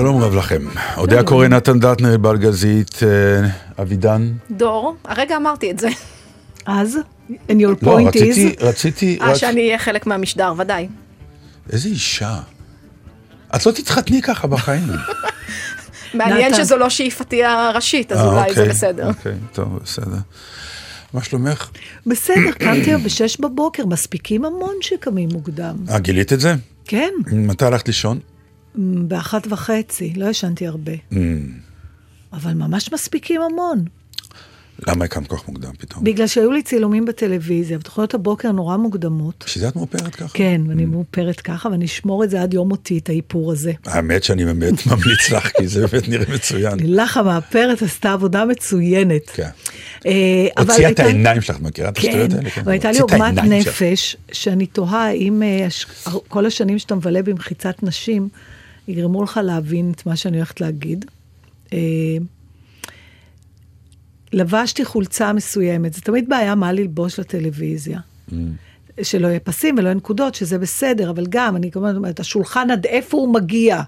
שלום רב לכם. אודיה קורא, נתן דטנר, בלגזית, אה, אבידן. דור, הרגע אמרתי את זה. אז, and your לא, point רציתי, is, רציתי, אה, רק... שאני אהיה חלק מהמשדר, ודאי. איזה אישה. את לא תתחתני ככה בחיים. מעניין. שזו לא שאיפתי הראשית, אז אה, אולי זה אוקיי, בסדר. אוקיי, טוב, בסדר. מה שלומך? בסדר, קמתי היום בשש בבוקר, מספיקים המון שקמים מוקדם. אה, גילית את זה? כן, מתי הלכת לישון? באחת וחצי, לא ישנתי הרבה. Mm, אבל ממש מספיקים המון. למה הקמת כל כך מוקדם פתאום? בגלל שהיו לי צילומים בטלוויזיה, ותוכניות הבוקר נורא מוקדמות. בשביל זה את מאופרת ככה? כן, ואני מאופרת ככה, ואני אשמור את זה עד יום מותי, את האיפור הזה. האמת שאני באמת ממליץ לך, כי זה באמת נראה מצוין. לילך המאפרת עשתה עבודה מצוינת. כן. אה, אבל הוציאה את העיניים שלך, מכירה את כן, השטויות האלה? אבל הייתה לי עוגמת. נפש, שאני תוהה האם אה, כל השנים שאתה מבלה במחיצת נשים, יגרמו לך להבין את מה שאני הולכת להגיד. אה, לבשתי חולצה מסוימת, זה תמיד בעיה מה ללבוש לטלוויזיה. Mm. שלא יהיה פסים ולא יהיה נקודות, שזה בסדר, אבל גם, אני כמובן אומרת, השולחן עד איפה הוא מגיע.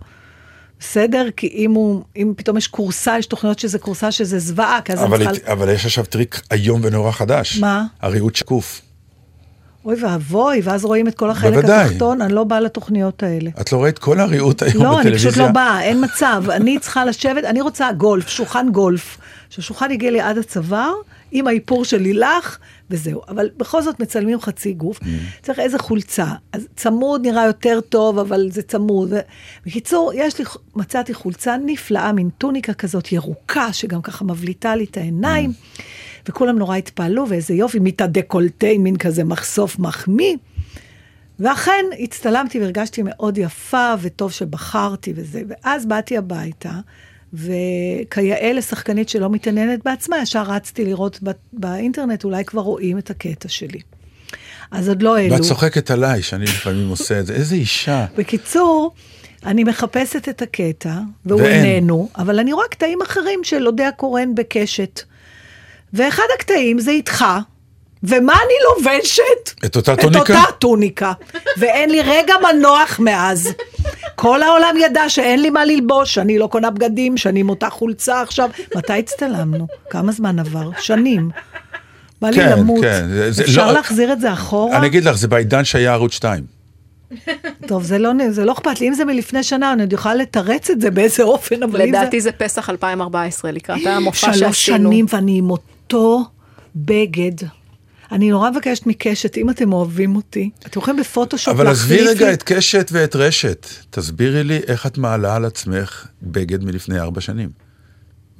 בסדר? כי אם הוא, אם פתאום יש כורסה, יש תוכניות שזה כורסה שזה זוועה, כי אז אני אבל, צריכה... אבל יש עכשיו טריק איום ונורא חדש. מה? הריהוט שקוף. אוי ואבוי, ואז רואים את כל החלק בוודאי. התחתון, אני לא באה לתוכניות האלה. את לא ראית כל הריהוט היום לא, אני בטלוויזיה? פשוט לא באה, אין מצב. אני צריכה לשבת, אני רוצה גולף, שולחן גולף. שהשולחן יגיע לי עד הצוואר, עם האיפור של לילך, וזהו. אבל בכל זאת מצלמים חצי גוף. Mm. צריך איזה חולצה. אז צמוד נראה יותר טוב, אבל זה צמוד. בקיצור, יש לי, מצאתי חולצה נפלאה, מין טוניקה כזאת ירוקה, שגם ככה מבליטה לי את העיניים. Mm. וכולם נורא התפעלו, ואיזה יופי, מיטה דקולטה, מין כזה מחשוף מחמיא. ואכן הצטלמתי והרגשתי מאוד יפה, וטוב שבחרתי וזה. ואז באתי הביתה, וכיאה לשחקנית שלא מתעניינת בעצמה, ישר רצתי לראות באינטרנט, אולי כבר רואים את הקטע שלי. אז עוד לא העלו. ואת צוחקת עליי שאני לפעמים עושה את זה. איזה אישה. בקיצור, אני מחפשת את הקטע, והוא ואין. איננו, אבל אני רואה קטעים אחרים של אודיה קורן בקשת. ואחד הקטעים זה איתך, ומה אני לובשת? את אותה את טוניקה? אותה טוניקה. ואין לי רגע מנוח מאז. כל העולם ידע שאין לי מה ללבוש, שאני לא קונה בגדים, שאני עם אותה חולצה עכשיו. מתי הצטלמנו? כמה זמן עבר? שנים. בא לי כן, למות. כן, זה- זה אפשר לא- להחזיר את זה אחורה? אני אגיד לך, זה בעידן שהיה ערוץ 2. טוב, זה לא, זה לא אכפת לי, אם זה מלפני שנה, אני עוד יכולה לתרץ את זה באיזה אופן, אבל אם זה... לדעתי זה פסח 2014, לקראת המופע שעשינו. שלוש שנים ואני עם אותו בגד. אני נורא מבקשת מקשת, אם אתם אוהבים אותי, אתם יכולים בפוטושופ אבל עזבי להחליף רגע לי- את קשת ואת רשת. תסבירי לי איך את מעלה על עצמך בגד מלפני ארבע שנים.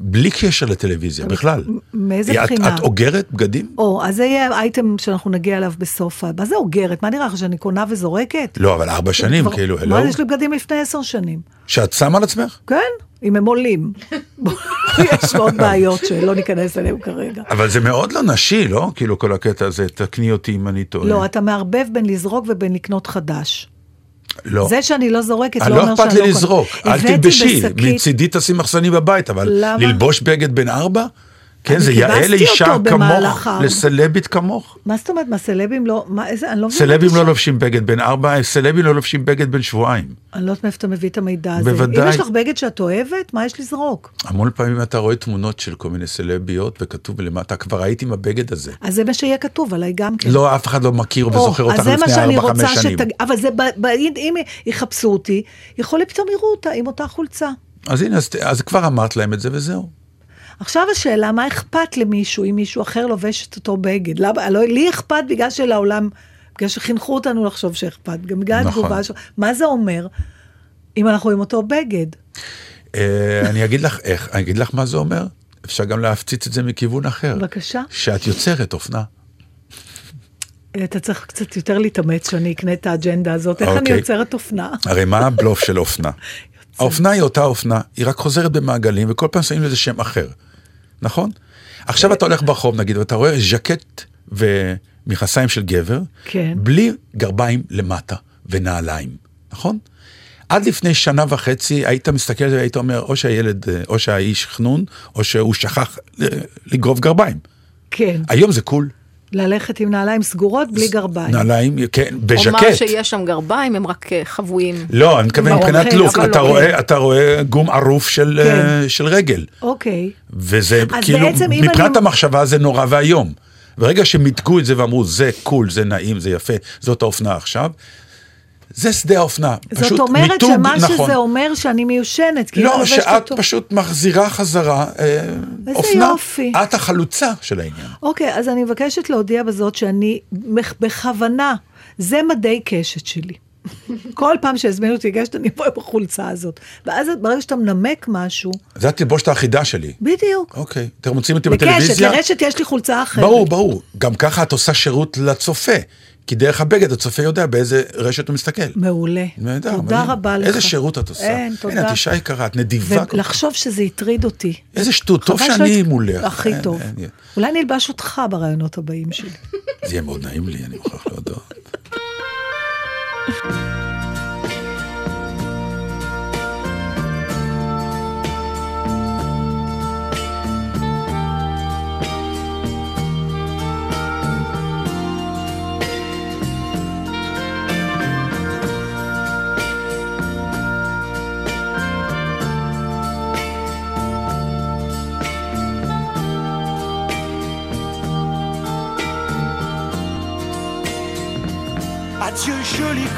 בלי קשר לטלוויזיה, בכלל. מאיזה את- בחינה? את אוגרת בגדים? או, אז זה יהיה אייטם שאנחנו נגיע אליו בסוף. מה זה אוגרת? מה נראה לך, שאני קונה וזורקת? לא, אבל ארבע שנים, כבר- כאילו, מה, הלו? יש לי בגדים לפני עשר שנים. שאת שמה על עצמך? כן, אם הם עולים. יש עוד בעיות שלא ניכנס אליהן כרגע. אבל זה מאוד לא נשי, לא? כאילו, כל הקטע הזה, תקני אותי אם אני טועה. לא, אתה מערבב בין לזרוק ובין לקנות חדש. לא. זה שאני לא זורקת אני לא לא אומר אכפת שאני לי לא קונה. לזרוק, אל תלבשי, מצידי תשים מחסני בבית, אבל למה? ללבוש בגד בן ארבע? כן, זה לאישה אותו כמוך, לסלבית כמוך. מה זאת אומרת, מה סלבים לא, מה איזה, אני לא מבינה. סלבים לא. לובשים בגד בן ארבע, סלבים לא לובשים בגד בן שבועיים. אני לא יודעת מאיפה אתה מביא את המידע הזה. בוודאי. אם יש לך בגד שאת אוהבת, מה יש לזרוק? המון פעמים אתה רואה תמונות של כל מיני סלביות, וכתוב למטה, כבר הייתי עם הבגד הזה. אז זה מה שיהיה כתוב עליי גם כן. לא, אף אחד לא מכיר וזוכר אותך לפני ארבע, חמש שנים. אבל זה. אם יחפשו אותי, יכול פתאום יראו אותה עם אותה חולצה. אז הנה, אז כבר אמרת להם את זה וזהו. עכשיו השאלה, מה אכפת למישהו אם מישהו אחר לובש את אותו בגד? למה, לא, לי אכפת בגלל שלעולם, בגלל שחינכו אותנו לחשוב שאכפת, גם בגלל נכון. התגובה שלו. מה זה אומר אם אנחנו עם אותו בגד? אה, אני אגיד לך איך, אני אגיד לך מה זה אומר. אפשר גם להפציץ את זה מכיוון אחר. בבקשה. שאת יוצרת אופנה. אתה צריך קצת יותר להתאמץ שאני אקנה את האג'נדה הזאת. איך אני אוקיי. יוצרת אופנה? הרי מה הבלוף של אופנה? האופנה היא אותה אופנה, היא רק חוזרת במעגלים, וכל פעם שמים לזה שם אחר, נכון? עכשיו אתה הולך ברחוב נגיד, ואתה רואה ז'קט ומכנסיים של גבר, כן. בלי גרביים למטה ונעליים, נכון? עד לפני שנה וחצי היית מסתכל על זה והיית אומר, או שהילד, או שהאיש חנון, או שהוא שכח אה, לגרוב גרביים. כן. היום זה קול. ללכת עם נעליים סגורות בלי גרביים. נעליים, כן, או מה בז'קט. שיש שם גרביים, הם רק אה, חבויים. לא, אני מתכוון מבחינת כן, לוק, אתה לא, רואה, כן. אתה רואה גום ערוף של, כן. אה, של רגל. אוקיי. וזה אז כאילו, מבחינת אני- המחשבה זה נורא ואיום. ברגע שמיתגו את זה ואמרו, זה קול, זה נעים, זה יפה, זאת האופנה עכשיו, זה שדה האופנה. זאת אומרת מיתוג, שמה נכון. שזה אומר שאני מיושנת, כי אני לא, שאת אותו. פשוט מחזירה חזרה אה, אופנה. יופי. את החלוצה של העניין. אוקיי, אז אני מבקשת להודיע בזאת שאני בכוונה, זה מדי קשת שלי. כל פעם שהזמינו אותי לגשת, אני אבוא עם החולצה הזאת. ואז ברגע שאתה מנמק משהו, זה התלבושת האחידה שלי. בדיוק. אוקיי. אתם מוצאים אותי לקשת, בטלוויזיה? לרשת יש לי חולצה אחרת. ברור, ברור. גם ככה את עושה שירות לצופה. כי דרך הבגד הצופה יודע באיזה רשת הוא מסתכל. מעולה. נהדר, תודה מדהים. רבה לך. איזה שירות את עושה. אין, תודה. הנה, את אישה יקרה, את נדיבה. ולחשוב שזה הטריד אותי. איזה שטות, טוב שאני שלא- מולך. הכי אין, טוב. אין, אין. אולי נלבש אותך ברעיונות הבאים שלי. זה יהיה מאוד נעים לי, אני מוכרח להודות.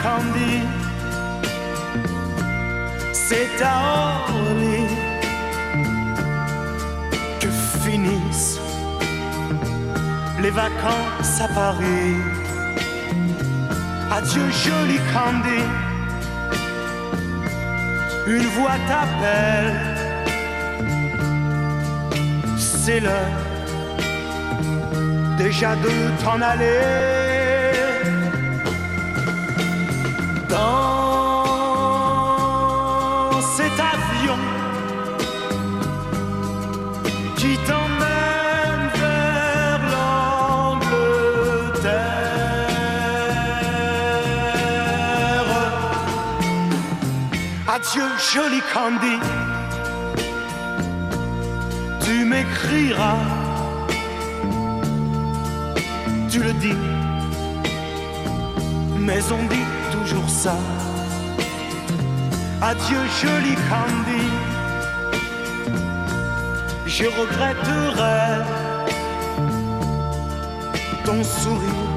Candy, c'est à Orly que finissent les vacances à Paris. Adieu joli Candy, une voix t'appelle, c'est l'heure déjà de t'en aller. Adieu, joli Candy, tu m'écriras, tu le dis mais on dit toujours ça. Adieu, joli Candy. Je regretterai ton sourire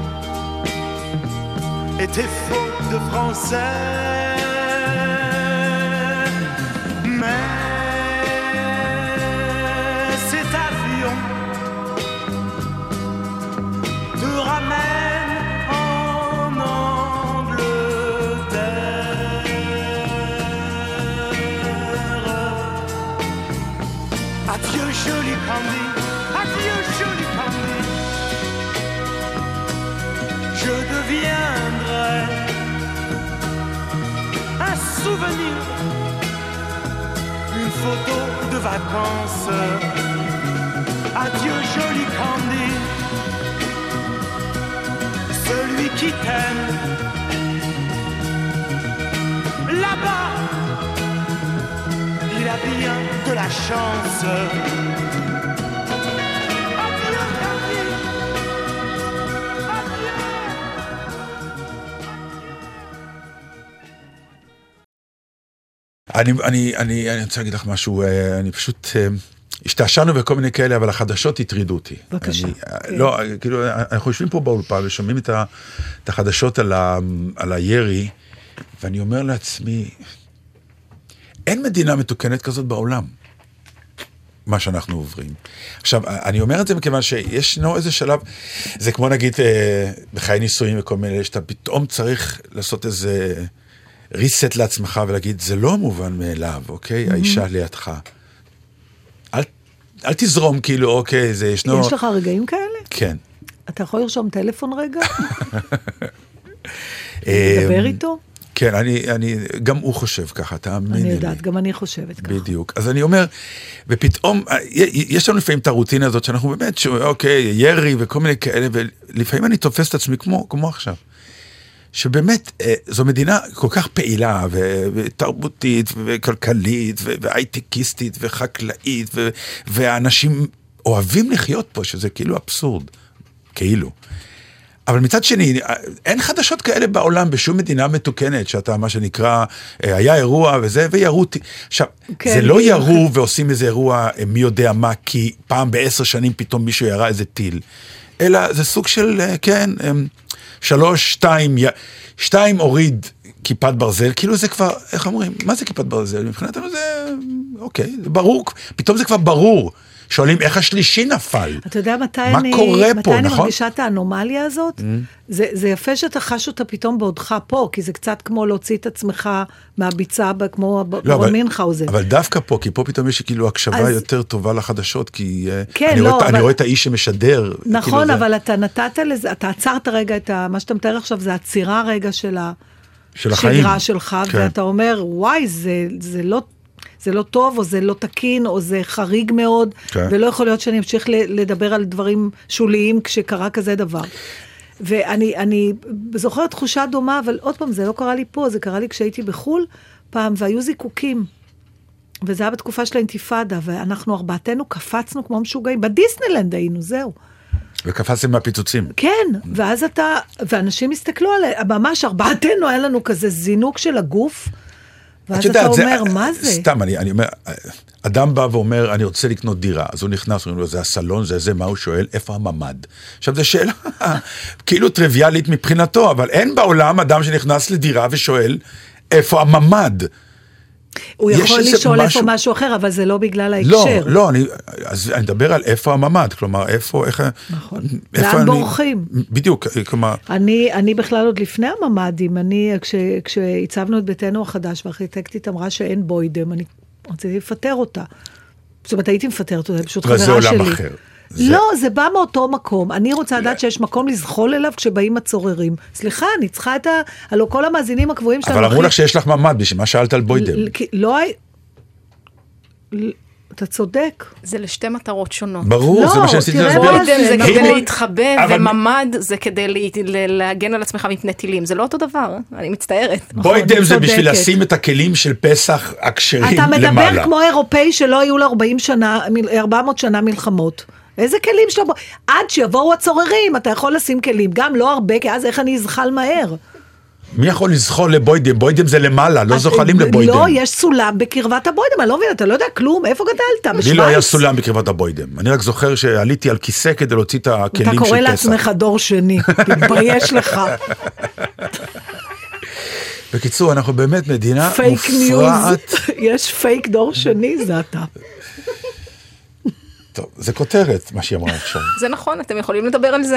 et tes fautes de français. Joli Candy, adieu joli Candy. Je deviendrai un souvenir, une photo de vacances. Adieu joli Candy celui qui t'aime. Là-bas, il a bien de la chance. אני, אני, אני, אני רוצה להגיד לך משהו, אה, אני פשוט, אה, השתעשענו בכל מיני כאלה, אבל החדשות הטרידו אותי. בבקשה. אני, כן. לא, כאילו, אנחנו יושבים פה באולפן ושומעים את, ה, את החדשות על, ה, על הירי, ואני אומר לעצמי, אין מדינה מתוקנת כזאת בעולם. מה שאנחנו עוברים. עכשיו, אני אומר את זה מכיוון שישנו איזה שלב, זה כמו נגיד אה, בחיי נישואים וכל מיני, שאתה פתאום צריך לעשות איזה reset לעצמך ולהגיד, זה לא מובן מאליו, אוקיי? Mm-hmm. האישה לידך. אל, אל תזרום כאילו, אוקיי, זה ישנו... יש לך רגעים כאלה? כן. אתה יכול לרשום טלפון רגע? לדבר איתו? כן, אני, אני, גם הוא חושב ככה, תאמיני לי. אני יודעת, גם אני חושבת ככה. בדיוק. אז אני אומר, ופתאום, אה, יש לנו לפעמים את הרוטינה הזאת שאנחנו באמת, ש- אוקיי, ירי וכל מיני כאלה, ולפעמים אני תופס את עצמי כמו, כמו עכשיו. שבאמת, אה, זו מדינה כל כך פעילה, ותרבותית, וכלכלית, והייטקיסטית, וחקלאית, ואנשים אוהבים לחיות פה, שזה כאילו אבסורד. כאילו. אבל מצד שני, אין חדשות כאלה בעולם בשום מדינה מתוקנת, שאתה, מה שנקרא, אה, היה אירוע וזה, וירו אותי. עכשיו, כן, זה לא בדיוק. ירו ועושים איזה אירוע אה, מי יודע מה, כי פעם בעשר שנים פתאום מישהו ירה איזה טיל, אלא זה סוג של, כן, אה, שלוש, שתיים, שתיים הוריד כיפת ברזל, כאילו זה כבר, איך אומרים, מה זה כיפת ברזל? מבחינתנו זה, אוקיי, זה ברור, פתאום זה כבר ברור. שואלים איך השלישי נפל. אתה יודע מתי מה אני, קורה מתי פה, אני נכון? מרגישה את האנומליה הזאת? זה, זה יפה שאתה חש אותה פתאום בעודך פה, כי זה קצת כמו להוציא את עצמך מהביצה, כמו לא, ברון אבל- מינכהאוזן. אבל דווקא פה, כי פה פתאום יש כאילו הקשבה אז- יותר טובה לחדשות, כי אה, כן, אני, לא, רואה, את- אני אבל- רואה את האיש שמשדר. נכון, כאילו זה- אבל אתה נתת לזה, אתה עצרת רגע את ה... מה שאתה מתאר עכשיו זה עצירה רגע של של החיים. השגרה שלך, כן. ואתה אומר, וואי, זה, זה לא... זה לא טוב, או זה לא תקין, או זה חריג מאוד, כן. ולא יכול להיות שאני אמשיך לדבר על דברים שוליים כשקרה כזה דבר. ואני אני זוכרת תחושה דומה, אבל עוד פעם, זה לא קרה לי פה, זה קרה לי כשהייתי בחו"ל פעם, והיו זיקוקים. וזה היה בתקופה של האינתיפאדה, ואנחנו ארבעתנו קפצנו כמו משוגעים, בדיסנלנד היינו, זהו. וקפצתם מהפיצוצים. כן, ואז אתה, ואנשים הסתכלו עליהם, ממש ארבעתנו, היה לנו כזה זינוק של הגוף, ואז את אתה יודעת, אומר, מה זה? סתם, אני, אני אומר, אדם בא ואומר, אני רוצה לקנות דירה, אז הוא נכנס, אומרים לו, זה הסלון, זה זה, מה הוא שואל? איפה הממ"ד? עכשיו, זו שאלה כאילו טריוויאלית מבחינתו, אבל אין בעולם אדם שנכנס לדירה ושואל, איפה הממ"ד? הוא יכול לשאול איפה משהו- משהו אחר, אבל זה לא בגלל לא, ההקשר. לא, אני, אז אני מדבר על איפה הממ"ד, כלומר, איפה, איך... נכון. איפה לאן אני- בורחים? בדיוק, כלומר, אני, אני בכלל עוד לפני הממ"דים, אני, כש, כשהצבנו את ביתנו החדש, והארכיטקטית אמרה שאין בוידם, אני רציתי לפטר אותה. זאת אומרת, הייתי מפטרת אותה, פשוט אבל חברה זה שלי. עולם אחר. זה- לא, זה בא מאותו מקום. אני רוצה לדעת שיש מקום לזחול אליו כשבאים הצוררים. סליחה, אני צריכה את ה... הלוא כל המאזינים הקבועים שלנו... אבל אמרו לך שיש לך ממ"ד, בשביל מה שאלת על בוידם? כי לא אתה צודק. זה לשתי מטרות שונות. ברור, לא, זה מה שניסיתי תראה, להסביר. בוידם בוידם זה נכון. כדי להתחבא, אבל- וממ"ד זה כדי לה- להגן על עצמך מפני טילים. זה לא אותו דבר, אני מצטערת. בוידם אני זה בשביל. לשים את הכלים של פסח הכשרים אתה למעלה. מדבר כמו אירופאי שלא היו לו 40 שנה, מל- 400 שנה מלחמות. איזה כלים שלו? עד שיבואו הצוררים, אתה יכול לשים כלים. גם לא הרבה, כי אז איך אני אזחל מהר? מי יכול לזחול לבוידם? בוידם זה למעלה, לא זוחלים לבוידם. לא, יש סולם בקרבת הבוידם, אני לא מבינה, אתה לא יודע כלום, איפה גדלת? לי לא היה בשוויץ? סולם בקרבת הבוידם. אני רק זוכר שעליתי על כיסא כדי להוציא את הכלים אתה של פסח. קורא לעצמך דור שני, תתבייש לך. בקיצור, אנחנו באמת מדינה פייק ניוז, מופרעת. יש פייק דור שני, זה אתה. טוב, זה כותרת, מה שהיא אמרה עכשיו. זה נכון, אתם יכולים לדבר על זה.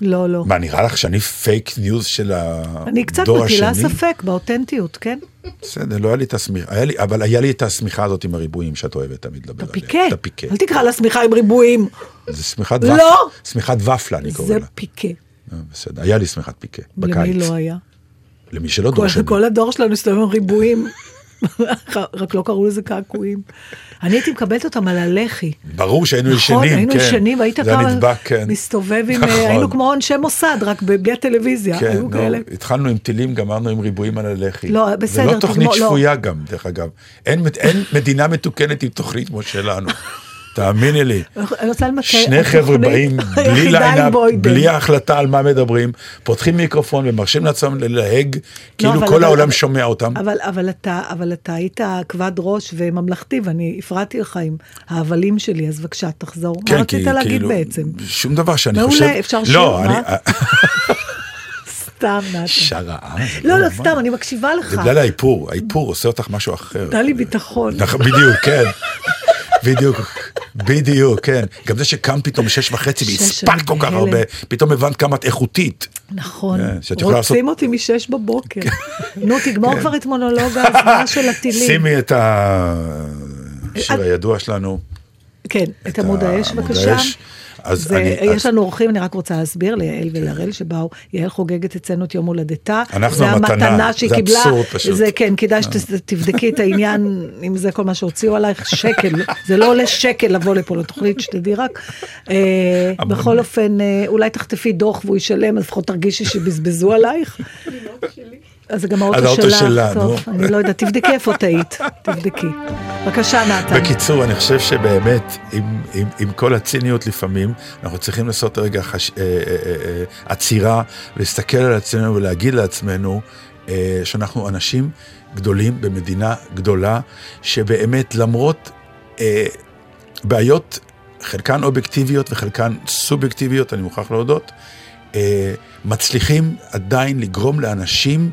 לא, לא. מה, נראה לך שאני פייק ניוז של הדור אני קצת השני? מטילה ספק באותנטיות, כן? בסדר, לא היה לי את השמיכה, אבל היה לי את השמיכה הזאת עם הריבועים שאת אוהבת תמיד לדבר עליה. פיקה. את הפיקה. אל תקרא לה שמיכה עם ריבועים. זה שמיכת לא. ופלה. שמיכת ופלה, אני קורא זה לה. פיקה. אה, בסדר, היה לי שמיכת פיקה, בקיץ. למי לא היה? למי שלא דור שני. כל הדור שלנו הסתובב עם ריבועים. רק לא קראו לזה קעקועים. אני הייתי מקבלת אותם על הלחי. ברור שהיינו ישנים, נכון, כן. היינו ישנים, זה היה פעם נדבק, כן. מסתובב עם, נכון. היינו כמו אנשי מוסד, רק בלי הטלוויזיה, כן, היו כאלה. התחלנו עם טילים, גמרנו עם ריבועים על הלחי. לא, זה בסדר, לא תוכנית לא. שפויה גם, דרך אגב. אין אין מדינה מתוקנת עם תוכנית כמו שלנו. תאמיני לי. שני חבר'ה באים בלי ליינאפ, בלי ההחלטה על מה מדברים, פותחים מיקרופון ומרשים לעצמם ללהג, כאילו לא, אבל כל העולם שומע אותם. אבל, אתה, היית כבד ראש וממלכתי, ואני הפרעתי לך עם ההבלים שלי, אז בבקשה, תחזור. מה רצית להגיד כאילו, בעצם? שום דבר שאני מעולה, חושב... אפשר שיר, לא, מה? אני... סתם, נתן. שרעה. לא, לא, מה? סתם, אני מקשיבה לך. זה בגלל האיפור, האיפור עושה אותך משהו אחר. נתן לי ביטחון. נכון, בדיוק, כן. בדיוק, בדיוק, כן. גם זה שקם פתאום בשש וחצי שש, והספקת כל כך. הרבה, פתאום הבנת כמה את איכותית. נכון, כן, רוצים אותי משש בבוקר. נו, תגמור כבר את מונולוג ההזמנה של הטילים. שימי את השיר את- הידוע שלנו. כן, את עמוד האש בבקשה. אז זה, אני- יש אז- לנו אורחים, אני רק רוצה להסביר ליעל ולהראל שבאו, יעל חוגגת אצלנו את יום הולדתה. אנחנו זה המתנה, המתנה שהיא זה קיבלה. אבסורד פשוט. אה. זה כן, כדאי שתבדקי את העניין, אם זה כל מה שהוציאו עלייך, שקל. זה לא עולה שקל לבוא לפה לתוכנית, שתדעי רק. אה. בכל אופן, אה, אולי תחטפי דוח והוא ישלם, אז לפחות תרגישי שבזבזו עלייך. אז זה גם האוטו האוטו שלך. שלה, טוב. אני לא יודעת, תבדקי איפה טעית. תבדקי. בבקשה, נתן. בקיצור, אני חושב שבאמת, עם, עם, עם כל הציניות לפעמים, אנחנו צריכים לעשות רגע חש... אה, אה, אה, אה, עצירה, ולהסתכל על עצמנו ולהגיד לעצמנו אה, שאנחנו אנשים גדולים במדינה גדולה, שבאמת למרות אה, בעיות, חלקן אובייקטיביות וחלקן סובייקטיביות, אני מוכרח להודות, אה, מצליחים עדיין לגרום לאנשים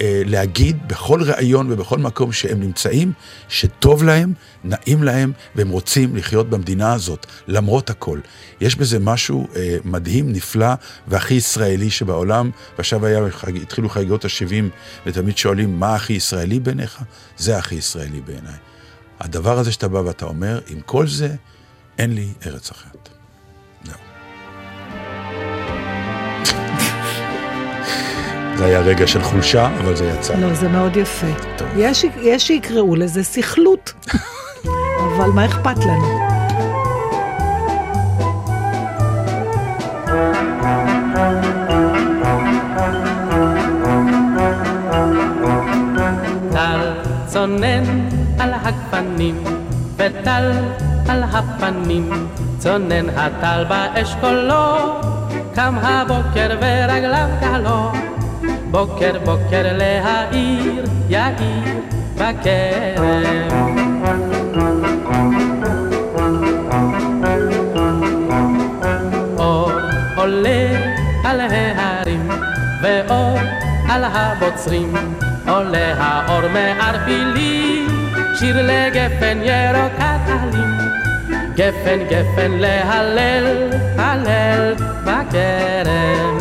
אה, להגיד בכל ראיון ובכל מקום שהם נמצאים, שטוב להם, נעים להם, והם רוצים לחיות במדינה הזאת, למרות הכל. יש בזה משהו אה, מדהים, נפלא, והכי ישראלי שבעולם, ועכשיו היה, התחילו חגיגות ה-70, ותמיד שואלים, מה הכי ישראלי בעיניך? זה הכי ישראלי בעיניי. הדבר הזה שאתה בא ואתה אומר, עם כל זה, אין לי ארץ אחרת. זה היה רגע של חולשה, אבל זה יצא. לא, זה מאוד יפה. טוב. יש, יש שיקראו לזה סכלות, אבל מה אכפת לנו? צונן על הגפנים, וטל על הפנים, צונן הטל באשכולו, קם הבוקר ורגליו קהלו, בוקר בוקר להעיר, יאיר בכרם. אור עולה על ההרים, ואור על הבוצרים, עולה האור מערפילים, שיר לגפן ירוקת עלים. גפן גפן להלל, הלל בכרם.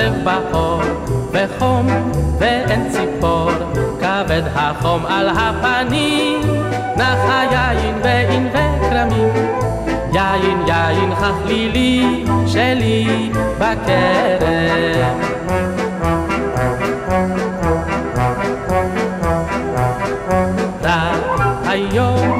נושב באור, וחום ואין ציפור, כבד החום על הפנים, נח היין וענבי כרמים, יין יין חכלילי שלי בכרם. היום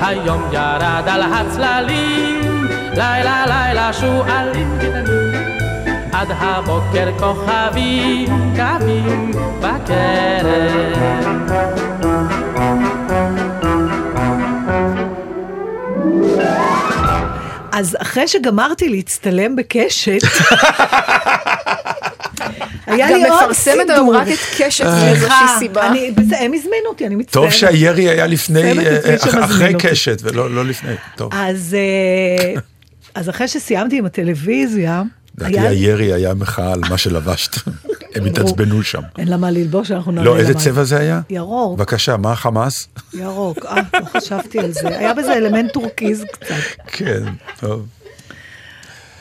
היום ירד על הצללים, לילה לילה שועלים קטנים, עד הבוקר כוכבים קווים בכרם. אז אחרי שגמרתי להצטלם בקשת, היה גם לי עוד מפרסמת היום סידור. רק את קשת מאיזושהי סיבה. הם הזמינו אותי, אני מצטערת. טוב שהירי היה לפני, אה, שמזמין אחרי. קשת, ולא לא לפני. טוב. אז, אה, אז אחרי שסיימתי עם הטלוויזיה, לדעתי. הירי היה מחאה על מה שלבשת. הם התעצבנו שם. אין לה מה ללבוש, אנחנו נראה לא, איזה צבע זה היה? ירוק. בבקשה, מה החמאס? ירוק, אה, לא חשבתי על זה. היה בזה אלמנט טורקיז קצת. כן, טוב.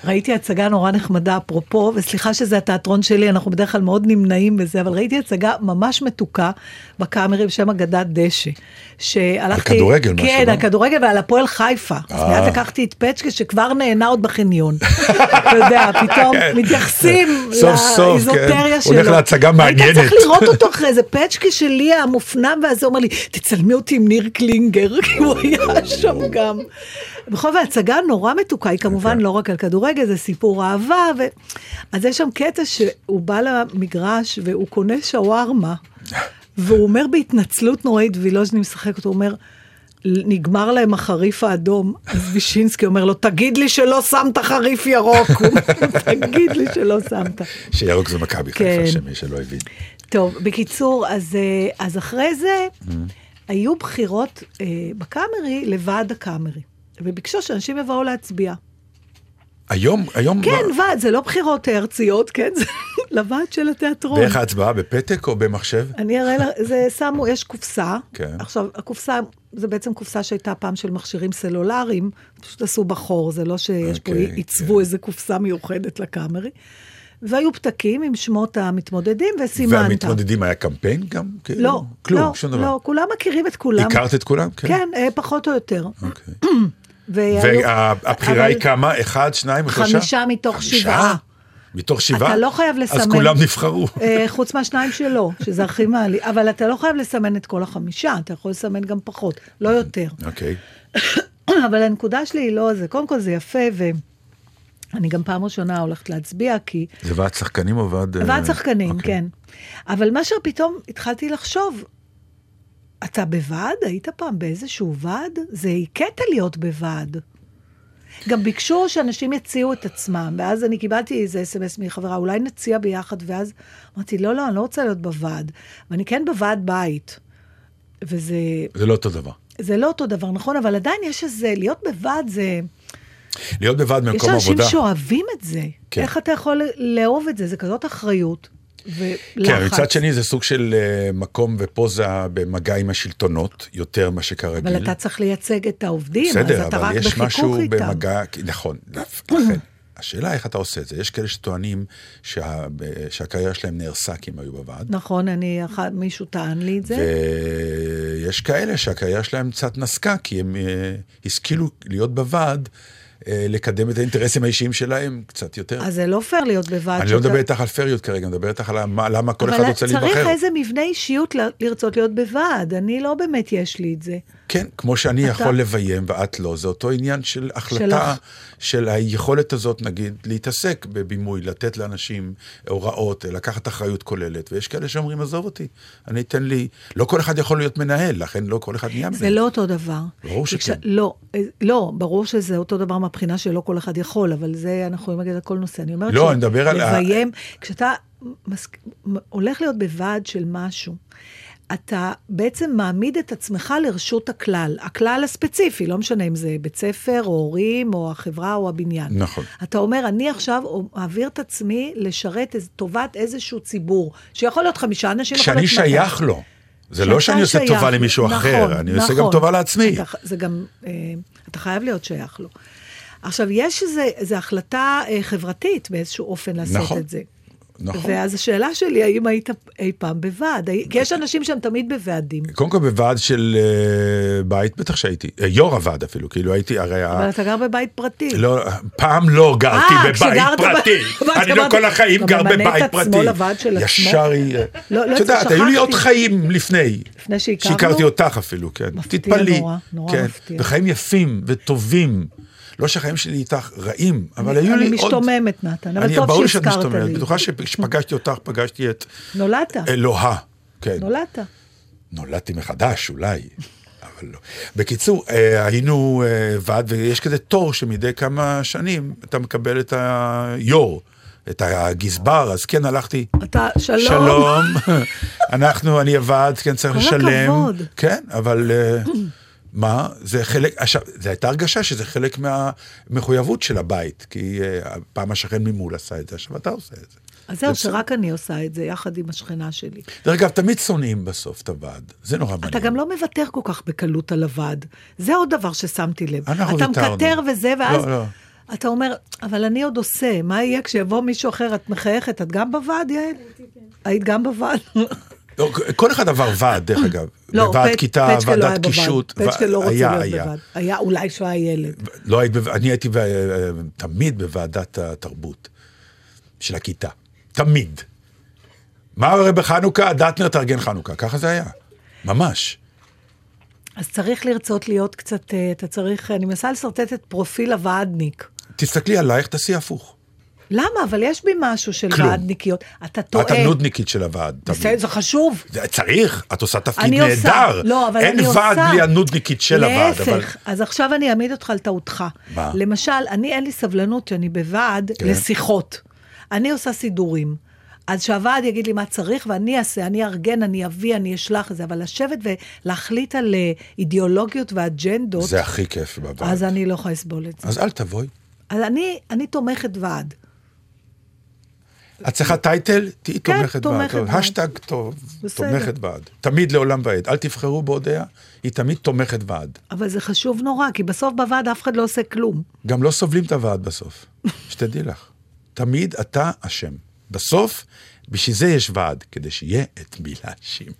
ראיתי הצגה נורא נחמדה, אפרופו, וסליחה שזה התיאטרון שלי, אנחנו בדרך כלל מאוד נמנעים בזה, אבל ראיתי הצגה ממש מתוקה בקאמרי בשם אגדת דשא. שהלכתי... על כדורגל משהו, כן, לא? על כדורגל ועל הפועל חיפה. אז אה. מיד לקחתי את פצ'קה שכבר נהנה עוד בחניון. אתה יודע, פתאום כן. מתייחסים כן. לאיזוטריה שלו. הולך להצגה מעניינת. היית צריך לראות אותו אחרי זה, פצ'קה שלי המופנם, ואז הוא אומר לי, תצלמי אותי עם ניר קלינגר, כי הוא היה שם גם. בכל זאת, ההצגה נורא מתוקה, היא כמובן לא רק על כדורגל, זה סיפור אהבה, ו... אז יש שם קטע שהוא בא למגרש והוא קונה שווארמה, והוא אומר בהתנצלות נוראית, וילוז'ני משחק אותו, הוא אומר, נגמר להם החריף האדום, אז וישינסקי אומר לו, תגיד לי שלא שמת חריף ירוק, תגיד לי שלא שמת. שירוק זה מכבי כן. חיפה, שמי שלא הבין. טוב, בקיצור, אז, אה, אז אחרי זה היו בחירות אה, בקאמרי לוועד הקאמרי, וביקשו שאנשים יבואו להצביע. היום, היום... כן, לא- ועד, זה לא בחירות ארציות, כן, זה לוועד של התיאטרון. ואיך ההצבעה? בפתק או במחשב? אני אראה לך, זה שמו, יש קופסה. כן. עכשיו, הקופסה, זה בעצם קופסה שהייתה פעם של מכשירים סלולריים, פשוט עשו בחור, זה לא שיש פה, אוקיי, עיצבו איזה קופסה מיוחדת לקאמרי. והיו פתקים עם שמות המתמודדים, וסימנת. והמתמודדים היה קמפיין גם? כאילו? לא, כלום, לא, שום דבר. לא, כולם מכירים את כולם. הכרת את כולם? כן, אה, פחות או יותר. אוקיי. והיו- והבחירה היא כמה? אחד, שניים, שלושה? חמישה מתוך? שבעה. מתוך שבעה, אתה לא חייב לסמן. אז כולם נבחרו. אה, חוץ מהשניים שלו, שזה הכי מעלי. אבל אתה לא חייב לסמן את כל החמישה, אתה יכול לסמן גם פחות, לא יותר. אוקיי. אבל הנקודה שלי היא לא זה. קודם כל זה יפה, ואני גם פעם ראשונה הולכת להצביע, כי... זה ועד שחקנים או ועד... אה, ועד שחקנים, אוקיי. כן. אבל מה שפתאום התחלתי לחשוב, אתה בוועד? היית פעם באיזשהו ועד? זה קטע להיות בוועד. גם ביקשו שאנשים יציעו את עצמם, ואז אני קיבלתי איזה אס.אם.אס מחברה, אולי נציע ביחד, ואז אמרתי, לא, לא, אני לא רוצה להיות בוועד. ואני כן בוועד בית. וזה זה לא אותו דבר. זה לא אותו דבר, נכון? אבל עדיין יש איזה, להיות בוועד זה... להיות בוועד יש במקום אנשים עבודה. שאוהבים את זה. כן. איך אתה יכול לאהוב את זה? זה כזאת אחריות ולחץ. כן, מצד שני זה סוג של אה, מקום ופוזה במגע עם השלטונות, יותר מה שכרגיל. אבל אתה צריך לייצג את העובדים, בסדר, אז אתה אבל רק יש בחיכוך משהו איתם. במגע, נכון, לכן. השאלה איך אתה עושה את זה. יש כאלה שטוענים שה, שהקריירה שלהם נהרסה כי הם היו בוועד, נכון, אני, אחד- מישהו טען לי את זה. ויש כאלה שהקריירה שלהם קצת נסקה, כי הם אה, השכילו להיות בוועד, לקדם את האינטרסים האישיים שלהם קצת יותר. אז זה לא פייר להיות בוועד. אני לא שאתה- מדבר איתך על פריות כרגע, אני מדבר איתך על מה- למה כל אחד רוצה אבל צריך להיבחר. איזה מבנה אישיות לרצות להיות בוועד. אני לא באמת יש לי את זה. כן, כמו שאני אתה- יכול לביים ואת לא, זה אותו עניין של החלטה, שלך. של היכולת הזאת, נגיד, להתעסק בבימוי, לתת לאנשים הוראות, לקחת אחריות כוללת, ויש כאלה שאומרים, עזוב אותי, אני אתן לי, לא כל אחד יכול להיות מנהל, לכן לא כל אחד נהיה מנהל. זה לא אותו דבר. ברור שכן. לא, אה, לא, ברור שזה אותו דבר מהבחינה שלא כל אחד יכול, אבל זה אנחנו יכולים להגיד על כל נושא. אני אומרת לא, אני מדבר על לביים, כשאתה מס... הולך להיות בוועד של משהו, אתה בעצם מעמיד את עצמך לרשות הכלל, הכלל הספציפי, לא משנה אם זה בית ספר, או הורים, או החברה, או הבניין. נכון. אתה אומר, אני עכשיו מעביר את עצמי לשרת טובת איזשהו ציבור, שיכול להיות חמישה אנשים, כשאני להיות 200. שייך לו. זה לא שאני עושה שייך טובה. למישהו נכון, אחר, אני עושה גם נכון. טובה לעצמי. אתה, זה גם, אה, אתה חייב להיות שייך לו. עכשיו, יש איזו החלטה אה, חברתית באיזשהו אופן לעשות נכון. את זה. נכון. ואז השאלה שלי, האם היית אי פעם בוועד? כי יש אנשים שהם תמיד בוועדים. קודם כל בוועד של אה, בית, בטח שהייתי, אה, יו"ר הוועד אפילו, כאילו הייתי, הרי... אבל אתה גר בבית פרטי. לא, פעם לא גרתי אה, בבית פרטי. אני לא כל החיים אתה גר ממנה בבית את עצמו פרטי. לוועד של עצמו? ישר היא... לא, לא, את יודעת, היו לי. עוד חיים לפני. לפני שהכרנו? שהכרתי אותך אפילו, כן. מפתיע. נורא, נורא כן. מפתיע. וחיים יפים וטובים. לא שהחיים שלי איתך רעים, אבל היו לי אני עוד... משתוממת, נתן, אבל אני- טוב ברור שאת שהזכרת משתוממת. לי. בטוחה שכשפגשתי אותך, פגשתי את נולדת, אלוהה. כן. נולדת. נולדתי מחדש, אולי, אבל לא. בקיצור, אה, היינו אה, ועד, ויש כזה תור שמדי כמה שנים אתה מקבל את היו"ר, את הגזבר, אז כן, הלכתי, אתה, שלום. שלום, אנחנו, אני הוועד, כן, צריך כל לשלם. הכבוד. כן, אבל אה, מה, זה חלק, עכשיו, זו הייתה הרגשה שזה חלק מהמחויבות של הבית, כי אה, פעם השכן ממול עשה את זה, עכשיו אתה עושה את זה. אז זהו, זה שרק אני עושה את זה, יחד עם השכנה שלי. דרך אגב, תמיד שונאים בסוף את הוועד, זה נורא מעניין. אתה גם לא מוותר כל כך בקלות על הוועד. זה עוד דבר ששמתי לב. אנחנו אתה ויתרנו. מקטר וזה, ואז לא, לא. אתה אומר, אבל אני עוד עושה, מה יהיה כשיבוא מישהו אחר? את מחייכת, את גם בוועד, יעל? היית גם בוועד? לא, כל אחד עבר ועד, דרך אגב. לא, פט- כיתה, ועדת. קישוט. פצ'קה לא רוצה להיות. בוועד. היה אולי כשהוא היה ילד. לא אני הייתי תמיד בוועדת התרבות של הכיתה. תמיד. מה הרי בחנוכה? דטנר תארגן חנוכה. ככה זה היה. ממש. אז צריך לרצות להיות קצת, אה, אתה צריך, אני מנסה לשרטט את פרופיל הוועדניק. תסתכלי עלייך, תעשי הפוך. למה? אבל יש בי משהו של כלום. ועדניקיות. אתה טועה. את הנודניקית של הוועד. בסדר, זה חשוב. זה צריך, את עושה תפקיד עושה. נהדר. לא, אבל אין אני עושה. ועד בלי הנודניקית של הוועד. אבל... להפך, אז עכשיו אני אעמיד אותך על טעותך. מה? למשל, אני אין לי סבלנות שאני בוועד כן. לשיחות. אני עושה סידורים. אז שהוועד יגיד לי מה צריך, ואני אעשה, אני אארגן, אני אביא, אני אשלח את זה, אבל לשבת ולהחליט על אה, אידיאולוגיות ואג'נדות, זה הכי כיף בוועד. אז אני לא יכולה לסבול את זה. אז אל תבואי. אז אני, אני תומכת ועד. את צריכה טייטל? תהיי כן, תומכת תומכת בעד. השטג טוב, בסדר. תומכת בעד. תמיד לעולם ועד. אל תבחרו בהודיה, היא תמיד תומכת בעד. אבל זה חשוב נורא, כי בסוף בוועד אף אחד לא עושה כלום. גם לא סובלים את הוועד בסוף. שתדעי לך. תמיד אתה אשם. בסוף, בשביל זה יש ועד, כדי שיהיה את מי להאשים.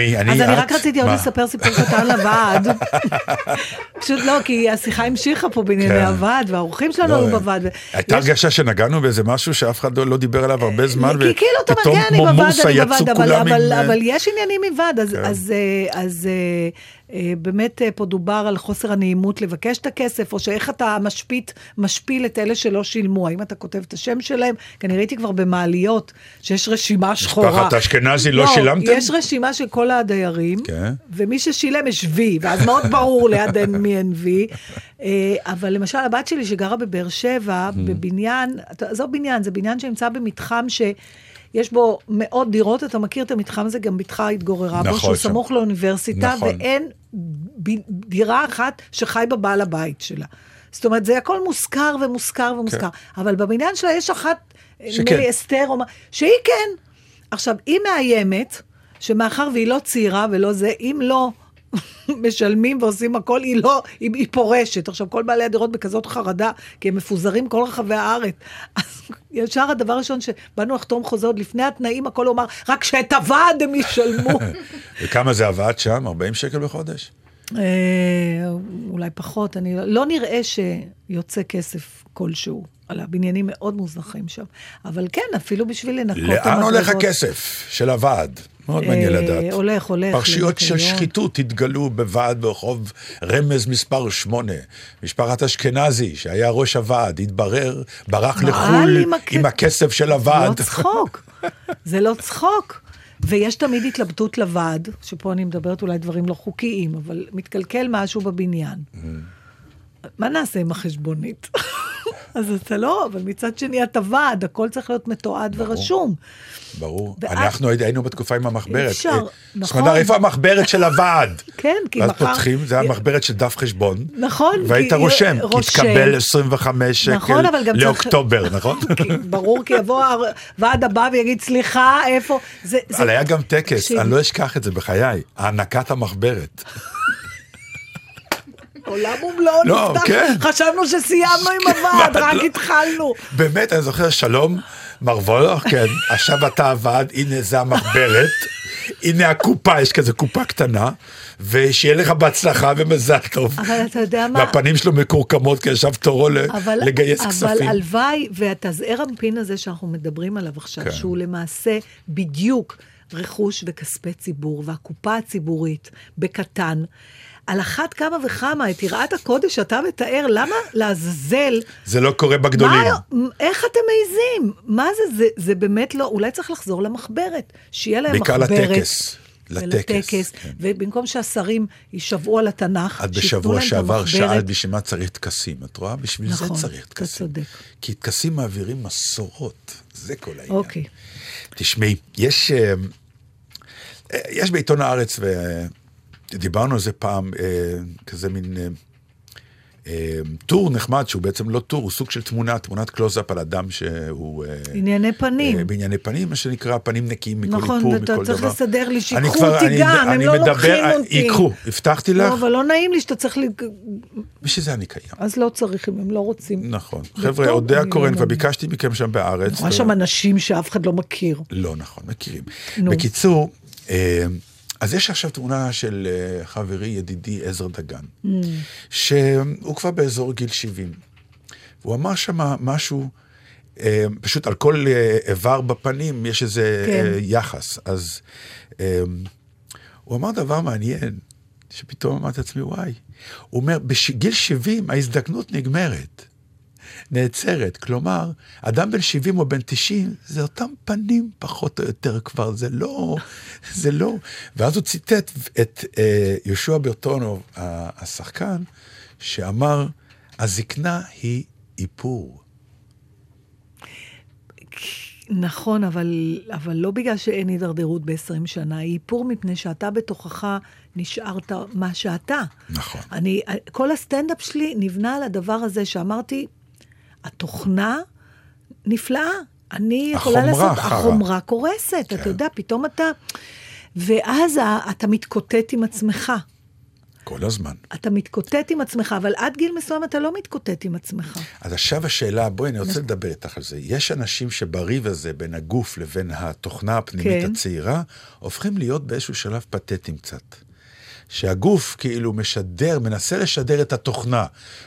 מי, אני, אז אני? רק רציתי עוד? לספר סיפור קטן לוועד. פשוט לא, כי השיחה המשיכה פה בענייני כן. הוועד, והאורחים שלנו לא, היו בוועד. הייתה הרגשה שנגענו באיזה משהו שאף אחד לא- לא דיבר עליו הרבה זמן, כי כאילו ופתאום כן, אני כמו מורסה יצאו כולם עם... אה, אבל יש עניינים עם ועד, אז- אה, באמת אה, פה דובר על חוסר הנעימות לבקש את הכסף, או שאיך אתה משפיט, משפיל את אלה שלא שילמו, האם אתה כותב את השם שלהם? כי אני ראיתי כבר במעליות שיש רשימה שחורה. משפחת אשכנזי, לא שילמתם? יש רשימה של כל הדיירים, כן. ומי ששילם יש וי, ואז מאוד ברור ליד מי אין וי. אה, אבל למשל, הבת שלי שגרה בבאר שבע, Mm. בבניין, עזוב בניין, זה בניין שנמצא במתחם ש... יש בו מאות דירות, אתה מכיר את המתחם הזה, גם בתך התגוררה בו, נכון, שהוא שם. סמוך לאוניברסיטה, נכון. ואין ב- דירה אחת שחי בה בעל הבית שלה. זאת אומרת, זה הכל מושכר ומושכר ומושכר. אבל בבניין שלה יש אחת, נדמה. לי אסתר, או מה, שהיא כן. עכשיו, היא מאיימת, שמאחר והיא לא צעירה ולא זה, אם לא משלמים ועושים הכל, היא לא, היא, היא פורשת. עכשיו, כל בעלי הדירות בכזאת חרדה, כי הם מפוזרים כל רחבי הארץ. אז ישר הדבר הראשון שבאנו לחתום חוזה עוד לפני התנאים, הכל הוא אמר, רק שאת הוועד הם ישלמו. וכמה זה עבד שם? 40 שקל בחודש? אה, אולי פחות, אני לא- לא נראה שיוצא כסף כלשהו. על הבניינים מאוד מוזנחים שם. אבל כן, אפילו בשביל לנקות לאן הולך. הכסף של הוועד? מאוד מעניין אה, לדעת. הולך, הולך. פרשיות של. שחיתות התגלו בוועד ברחוב רמז מספר 8. משפחת אשכנזי, שהיה ראש הוועד, התברר, ברח לחו"ל עם הכ- עם הכסף של זה לא הוועד. צחוק, זה לא צחוק. ויש תמיד התלבטות לוועד, שפה אני מדברת אולי דברים לא חוקיים, אבל מתקלקל משהו בבניין. מה נעשה עם החשבונית? אז אתה לא, אבל מצד שני אתה ועד, הכל צריך להיות מתועד ורשום. ברור. ואז- אנחנו היינו בתקופה עם המחברת. אפשר, אה, נכון. סמדר, איפה המחברת של הוועד? כן, כי ואז מחר- פותחים, זה המחברת של דף חשבון. נכון, והיית כי- רושם, רושם. תתקבל 25 שקל נכון, לאוקטובר, נכון? כי ברור, כי יבוא הוועד הבא ויגיד, סליחה, איפה? אבל היה גם טקס, אני לא אשכח את זה בחיי, הענקת המחברת. עולם ומלואו לא, נפתח, כן. חשבנו שסיימנו עם הוועד, רק התחלנו. באמת, אני זוכר, שלום, מר וולך, כן, עכשיו אתה הוועד, הנה זה המחברת, הנה הקופה, יש כזה קופה קטנה, ושיהיה לך בהצלחה ומזל טוב. אבל אתה יודע מה? והפנים שלו מקורקמות, כי עכשיו תורו אבל, לגייס אבל כספים. הלוואי, והתזעיר אמפין הזה שאנחנו מדברים עליו עכשיו, כן. כן. שהוא למעשה בדיוק רכוש וכספי ציבור, והקופה הציבורית בקטן, על אחת כמה וכמה, את יראת הקודש שאתה מתאר, למה לעזאזל, זה לא קורה בגדולים. מה, איך אתם מעיזים? מה זה, זה, זה באמת לא, אולי צריך לחזור למחברת, שיהיה להם בעיקר מחברת. לטקס. לטקס, ולטקס, כן. ובמקום שהשרים יישבעו על התנ"ך, את בשבוע להם את שעבר המחברת. שאלת בשביל מה צריך טקסים, את רואה? בשביל נכון, זה צריך אתה טקסים. צודק. כי טקסים מעבירים מסורות, זה כל העניין. אוקיי. תשמעי, יש, אה, אה, יש בעיתון הארץ, ודיברנו על זה פעם, אה, כזה מין אה, אה, טור נחמד, שהוא בעצם לא טור, הוא סוג של תמונה, תמונת קלוזאפ על אדם שהוא... אה, ענייני פנים. אה, בענייני פנים, מה שנקרא, פנים נקיים מכל נכון, איפור, ואתה מכל דבר. צריך לסדר לי, אני שיקחו כבר- אותי אני- גם, הם אני לא מדבר- לוקחים אה, אותי. ייקחו, הבטחתי לך, לא, אבל לא נעים לי שאתה צריך... ל... בשביל זה אני קיים. אז לא צריך, אם הם לא רוצים. נכון. חבר'ה, אני הקורן, לא כבר מאמין. ביקשתי מכם שם בארץ. אני רואה ו- שם אנשים שאף אחד לא מכיר. לא נכון, מכירים. נו. בקיצור, אה, אז יש עכשיו תמונה של אה, חברי, ידידי עזר דגן, Mm. שהוא כבר באזור גיל 70. הוא אמר שם משהו, אה, פשוט על כל אה, איבר בפנים יש איזה כן. אה, יחס. אז אה, הוא אמר דבר מעניין, שפתאום אמרתי לעצמי, וואי. הוא אומר, בגיל 70 ההזדקנות נגמרת. נעצרת. כלומר, אדם בן 70 או בן 90, זה אותם פנים פחות או יותר כבר, זה לא, זה לא. ואז הוא ציטט את אה, יהושע ברטונוב, השחקן, שאמר, הזקנה היא איפור. נכון, אבל, אבל לא בגלל שאין הידרדרות ב-20 שנה, היא איפור מפני שאתה בתוכך נשארת מה שאתה. נכון. אני, כל הסטנדאפ שלי נבנה על הדבר הזה שאמרתי, התוכנה נפלאה. אני יכולה החומרה לעשות, חרא. החומרה קורסת, כן. אתה יודע, פתאום אתה... ואז אתה מתקוטט עם עצמך. כל הזמן. אתה מתקוטט עם עצמך, אבל עד גיל מסוים אתה לא מתקוטט עם עצמך. אז עכשיו השאלה, בואי, אני רוצה לדבר איתך על זה. יש אנשים שבריב הזה בין הגוף לבין התוכנה הפנימית כן. הצעירה, הופכים להיות באיזשהו שלב פתטיים קצת. שהגוף כאילו משדר, מנסה לשדר את התוכנה.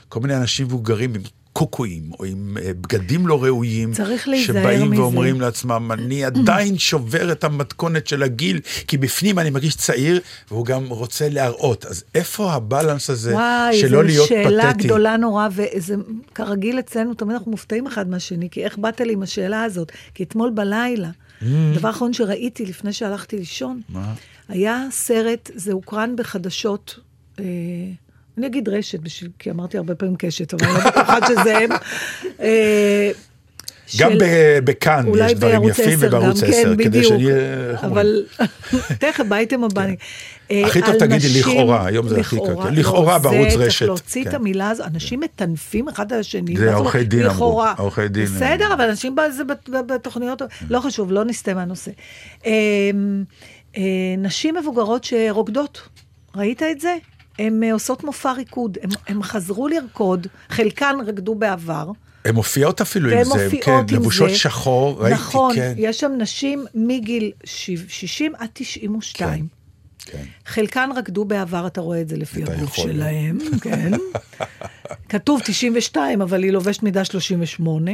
כל מיני אנשים מבוגרים עם קוקואים, או עם אה, בגדים לא ראויים, צריך להיזהר שבאים מזה. ואומרים לעצמם, אני עדיין שובר את המתכונת של הגיל, כי בפנים אני מרגיש צעיר, והוא גם רוצה להראות. אז איפה הבלנס הזה וואי, שלא זו להיות שאלה פתטי? גדולה נורא, וזה כרגיל אצלנו, תמיד אנחנו מופתעים אחד מהשני, כי איך באת לי עם השאלה הזאת? כי אתמול בלילה, הדבר האחרון שראיתי לפני שהלכתי לישון, מה? היה סרט, זה הוקרן בחדשות, אה, אני אגיד רשת, בשביל, כי אמרתי הרבה פעמים קשת, אבל אני לא בטוחה שזה הם. אה, גם בכאן יש דברים יפים 10 ובערוץ גם, 10, כן, כדי. איך אומרים? אבל תכף, באייטם הבא. אה, הכי טוב תגידי לכאורה, היום זה הכי קל. לכאורה בערוץ רשת, צריך להוציא את כן. המילה הזו, אנשים מטנפים אחד על השני. זה עורכי? דין אמרו. עורכי דין, בסדר, אה. אבל אנשים בתוכניות, לא חשוב, לא נסטה מהנושא. אה, אה, נשים מבוגרות שרוקדות, ראית את זה? הן אה, עושות מופע ריקוד, הן- חזרו לרקוד, חלקן רקדו בעבר. הן מופיעות אפילו עם זה, כן, עם זה. לבושות שחור, ראיתי, נכון, כן. יש שם נשים מגיל שיב- 60 עד 92. כן. חלקן רקדו בעבר, אתה רואה את זה לפי הגוף. שלהם, כן. כתוב 92, אבל היא לובשת מידה 38.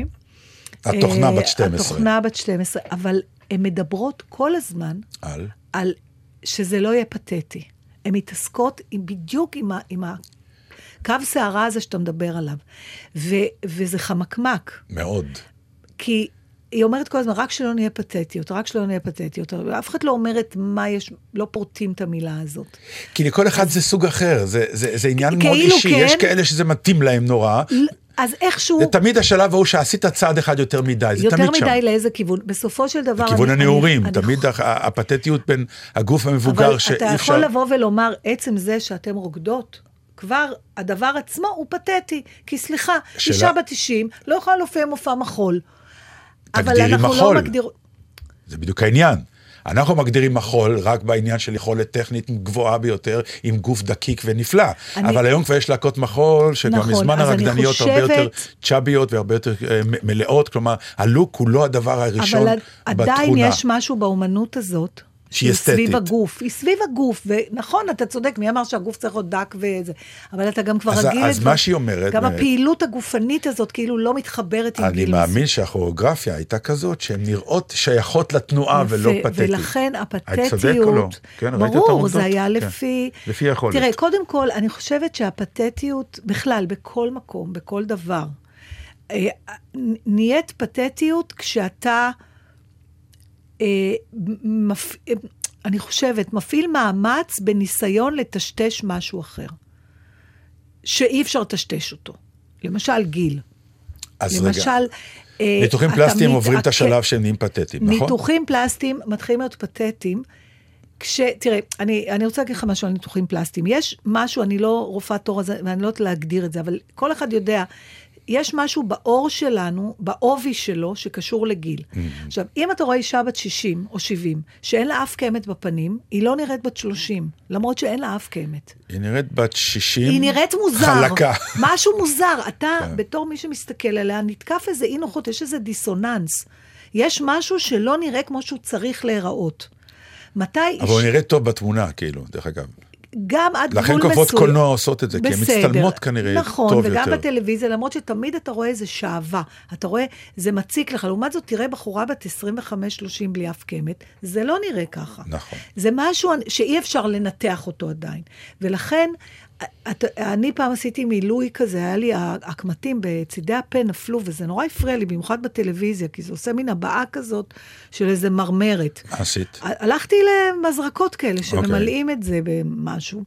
התוכנה אה, בת 12. התוכנה בת 12, אבל הן מדברות כל הזמן על? על שזה לא יהיה פתטי. הן מתעסקות עם, בדיוק עם, ה, עם הקו שערה הזה שאתה מדבר עליו. ו, וזה חמקמק. מאוד. כי היא אומרת כל הזמן, רק שלא נהיה פתטיות, רק שלא נהיה פתטיות. אף אחד לא אומרת מה יש, לא פורטים את המילה הזאת. כי לכל אחד זה סוג אחר, זה, זה, זה עניין מאוד כאילו אישי, כן. יש כאלה שזה מתאים להם נורא. אז איכשהו, זה תמיד השלב ההוא שעשית צעד אחד יותר מדי, זה יותר תמיד שם. מדי לאיזה כיוון. בסופו של דבר... לכיוון הנעורים, אני- תמיד אני- הפתטיות בין הגוף המבוגר אבל שאי אתה אפשר... יכול לבוא ולומר, עצם זה שאתם רוקדות, כבר הדבר עצמו הוא פתטי. כי סליחה, שאלה- אישה בת 90 לא יכולה להופיע מופע מחול. אבל אנחנו מחול. לא מגדיר... זה בדיוק העניין. אנחנו מגדירים מחול רק בעניין של יכולת טכנית גבוהה ביותר, עם גוף דקיק ונפלא. אני- אבל היום כבר יש להקות מחול, שכבר נכון, מזמן הרקדניות הרבה חושבת- יותר צ'אביות והרבה יותר אה, מלאות, כלומר, הלוק הוא לא הדבר הראשון אבל בתכונה. עדיין יש משהו באומנות הזאת. שהיא סביב אסתטית. הגוף, היא סביב הגוף, ונכון, אתה צודק, מי אמר שהגוף צריך להיות דק וזה, אבל אתה גם כבר אז- רגיל אז לדבר- מה שהיא אומרת, גם באמת- הפעילות הגופנית הזאת כאילו לא מתחברת עם אני גיל מאמין שהכוריאוגרפיה הייתה כזאת, שהן נראות שייכות לתנועה יפה, ולא פתטית. ולכן את צודק הפתטיות, או לא? כן, ראית את ברור? זה היה כן. לפי... לפי יכולת. תראה, קודם כל, אני חושבת שהפתטיות, בכלל, בכל מקום, בכל דבר, אה, נהיית פתטיות כשאתה, אה, מפ... אה, אני חושבת, מפעיל מאמץ בניסיון לטשטש משהו אחר, שאי אפשר לטשטש אותו. למשל, גיל. אז רגע, למשל... אה, ניתוחים פלסטיים מת- עוברים את השלב שהם נהיים פתטיים, נכון? ניתוחים פלסטיים מתחילים להיות פתטיים. כש... תראה, אני, אני רוצה להגיד לך משהו על ניתוחים פלסטיים. יש משהו, אני לא רופאת עור הזה, ואני לא יודעת להגדיר את זה, אבל כל אחד יודע, יש משהו בעור שלנו, בעובי שלו, שקשור לגיל. Mm-hmm. עכשיו, אם אתה רואה אישה בת 60 או 70, שאין לה אף קמת בפנים, היא לא נראית בת 30, למרות שאין לה אף קמת. היא נראית בת 60, היא נראית מוזר. חלקה. משהו מוזר. אתה, כן. בתור מי שמסתכל עליה, נתקף איזה אי נוחות, יש איזה דיסוננס. יש משהו שלא נראה כמו שהוא צריך להיראות. מתי... אבל הוא נראה טוב בתמונה, כאילו, דרך אגב. גם עד לכן גבול מסוים. כוכבות קולנוע עושות את זה, כי הן בסדר. מצטלמות כנראה נכון, טוב וגם יותר. בטלוויזיה, למרות שתמיד אתה רואה איזה שעווה. אתה רואה, זה מציק לך. לעומת זאת, תראה בחורה בת 25-30 בלי אף קמת, זה לא נראה ככה. נכון. זה משהו שאי אפשר לנתח אותו עדיין. ולכן, את, אני פעם עשיתי מילוי כזה, היה לי, הקמטים בצידי הפה נפלו, וזה נורא הפריע לי, במיוחד בטלוויזיה, כי זה עושה מין הבעה כזאת של איזה מרמרת. עשית? הלכתי למזרקות כאלה, שממלאים את זה במשהו.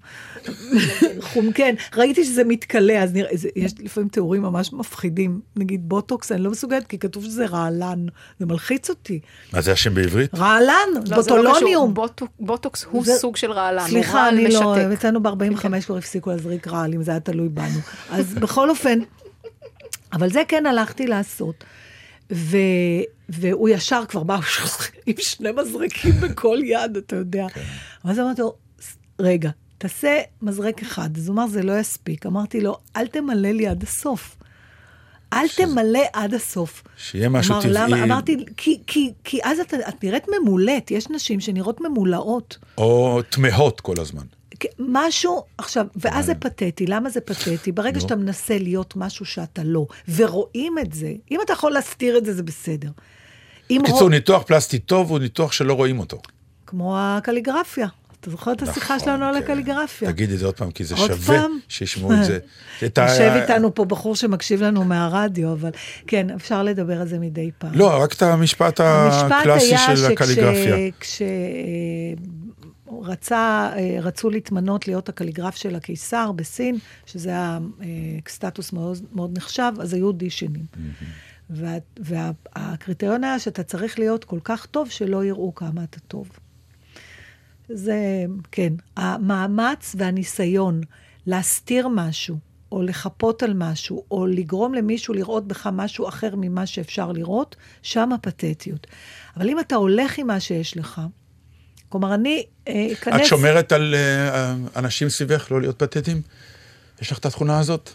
חום, כן, ראיתי שזה מתכלה, אז נראה, זה, יש לפעמים תיאורים ממש מפחידים. נגיד בוטוקס, אני לא מסוגלת, כי כתוב שזה רעלן. זה מלחיץ אותי. מה זה השם בעברית? רעלן, לא, לא בוטולוניום. בוטו- בוטוקס הוא זה- סוג של רעלן, סליחה, רעל אני לא. אצלנו ב-45 כבר הפסיקו להזריק רעל, אם זה היה תלוי בנו. אז בכל אופן, אבל זה כן הלכתי לעשות. ו... והוא ישר כבר בא עם שני מזרקים בכל יד, אתה יודע. כן. ואז אמרתי לו, רגע, תעשה מזרק אחד. אז הוא אמר, זה לא יספיק. אמרתי לו, אל תמלא לי עד הסוף. אל תמלא עד הסוף. שיהיה משהו אמר, טבעי. למה? אמרתי, כי, כי, כי אז את, את נראית ממולאת, יש נשים שנראות ממולאות. או תמהות כל הזמן. משהו, עכשיו, ואז זה פתטי, למה זה פתטי? ברגע שאתה מנסה להיות משהו שאתה לא, ורואים את זה, אם אתה יכול להסתיר את זה, זה בסדר. בקיצור, ניתוח פלסטי טוב הוא ניתוח שלא רואים אותו. כמו הקליגרפיה. אתה זוכר את השיחה נכון, שלנו על כן. הקליגרפיה? תגידי את זה עוד פעם, כי זה שווה? שישמעו את זה. יושב איתנו פה בחור שמקשיב לנו מהרדיו, אבל כן, אפשר לדבר על זה מדי פעם. לא, רק את המשפט המשפט הקלאסי היה של הקליגרפיה. כשרצו להתמנות להיות הקליגרף של הקיסר בסין, שזה היה אה, סטטוס מאוד, מאוד נחשב, אז היו אודישנים. וה, והקריטריון היה שאתה צריך להיות כל כך טוב שלא יראו כמה אתה טוב. זה, כן, המאמץ והניסיון להסתיר משהו, או לחפות על משהו, או לגרום למישהו לראות בך משהו אחר ממה שאפשר לראות, שם הפתטיות. אבל אם אתה הולך עם מה שיש לך, כלומר, אני אה, אכנס... את שומרת על אה, אנשים סביבך לא להיות פתטיים? יש לך את התכונה הזאת?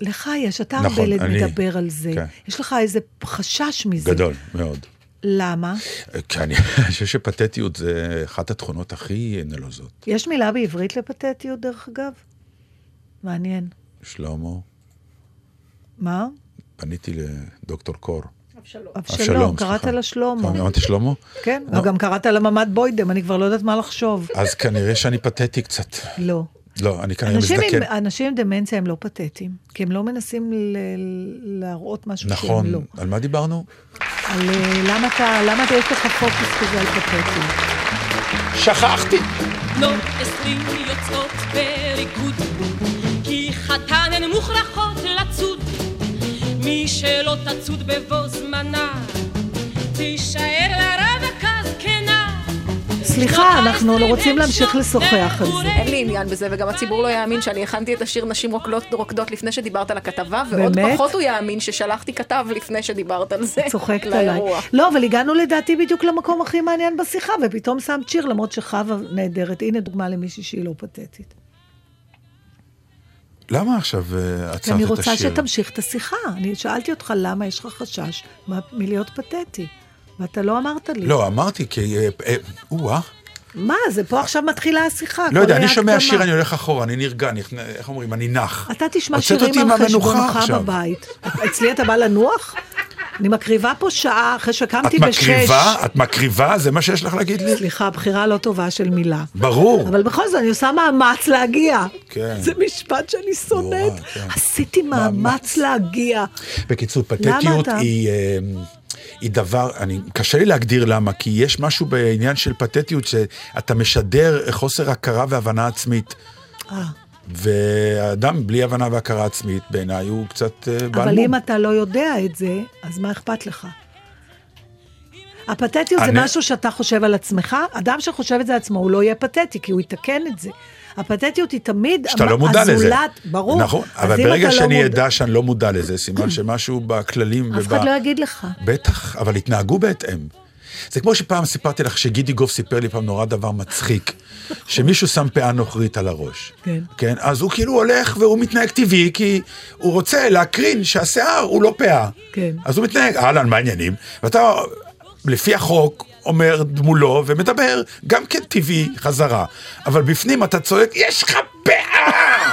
לך יש, אתה נכון, הרבה אני- מדבר על זה. כן. יש לך איזה חשש מזה. גדול, מאוד. למה? כי אני חושב שפתטיות זה אחת התכונות הכי נלוזות. יש מילה בעברית לפתטיות, דרך אגב? מעניין. שלמה, מה? פניתי לדוקטור קור. אבשלום, קראת. לה שלמה. אמרתי שלמה? כן, לא. וגם קראת לה ממ"ד בוידם, אני כבר לא יודעת מה לחשוב. אז כנראה שאני פתטי קצת. לא. לא, אני כנראה מזדקן. אנשים עם דמנציה הם לא פתטיים, כי הם לא מנסים להראות משהו נכון, שהם לא. על מה דיברנו? על אה, למה אתה, למה אתה יש לך פוקוס כזה על פתטיות? שכחתי. עשרים יוצאות בריקוד, כי חתן הן מוכרחות לצוד. מי שלא תצוד בבוא זמנה, תישאר לרווקה זקנה. סליחה, אנחנו לא רוצים להמשיך לשוחח על זה. אין לי עניין בזה, וגם הציבור לא יאמין שאני הכנתי את השיר נשים רוקדות, רוקדות לפני שדיברת על הכתבה, ועוד באמת? פחות הוא יאמין ששלחתי כתב לפני שדיברת על זה. צוחקת עליי. לאירוע. לא, אבל הגענו לדעתי בדיוק למקום הכי מעניין בשיחה, ופתאום שמת שיר, למרות שחווה נהדרת. הנה דוגמה למישהי שהיא לא פתטית. למה עכשיו אה, כי עצרת אני את רוצה השיר? שתמשיך את השיחה. אני שאלתי אותך למה יש לך חשש מלהיות פתטי, ואתה לא אמרת לי. לא, אמרתי, כי... אה, אה, או-אה. מה, זה פה עכשיו מתחילה השיחה. לא יודע, אני שומע. שיר, אני הולך אחורה, אני נרגע, אני- איך אומרים, אני נח. אתה תשמע שירים על חשבונך. בבית. אצלי אתה בא לנוח? אני מקריבה פה שעה אחרי את שקמתי בשש. מקריבה? את מקריבה? זה מה שיש לך להגיד לי? סליחה, בחירה לא טובה של מילה. ברור. אבל בכל זאת, אני עושה מאמץ להגיע. כן. זה משפט שאני שונאת. כן. עשיתי מאמץ מאמץ. להגיע. בקיצור, פתטיות? היא, אה, היא דבר, אני, קשה לי להגדיר למה, כי יש משהו בעניין של פתטיות שאתה משדר חוסר הכרה והבנה עצמית. אה, ואדם בלי הבנה והכרה עצמית, בעיניי הוא קצת אה, בעל אבל מום. אם אתה לא יודע את זה, אז מה אכפת לך? הפתטיות זה אני- משהו שאתה חושב על עצמך, אדם שחושב את זה על עצמו, הוא לא יהיה פתטי, כי הוא יתקן את זה. הפתטיות היא תמיד שאתה לא מודע לזה. הזולת, ברור. נכון, אבל ברגע לא שאני מודע- אדע שאני לא מודע לזה, סימן שמשהו בכללים אף. אחד לא יגיד לך. בטח, אבל התנהגו בהתאם. זה כמו שפעם סיפרתי לך שגידי גוף סיפר לי פעם נורא דבר מצחיק, שמישהו שם פאה נוכרית על הראש. כן. כן, אז הוא כאילו הולך והוא מתנהג טבעי, כי הוא רוצה להקרין שהשיער הוא לא פאה. כן. אז הוא מתנהג, אהלן, מה העניינים? ואתה, לפי החוק, אומר מולו ומדבר גם כן טבעי חזרה. אבל בפנים אתה צועק, יש לך פאה!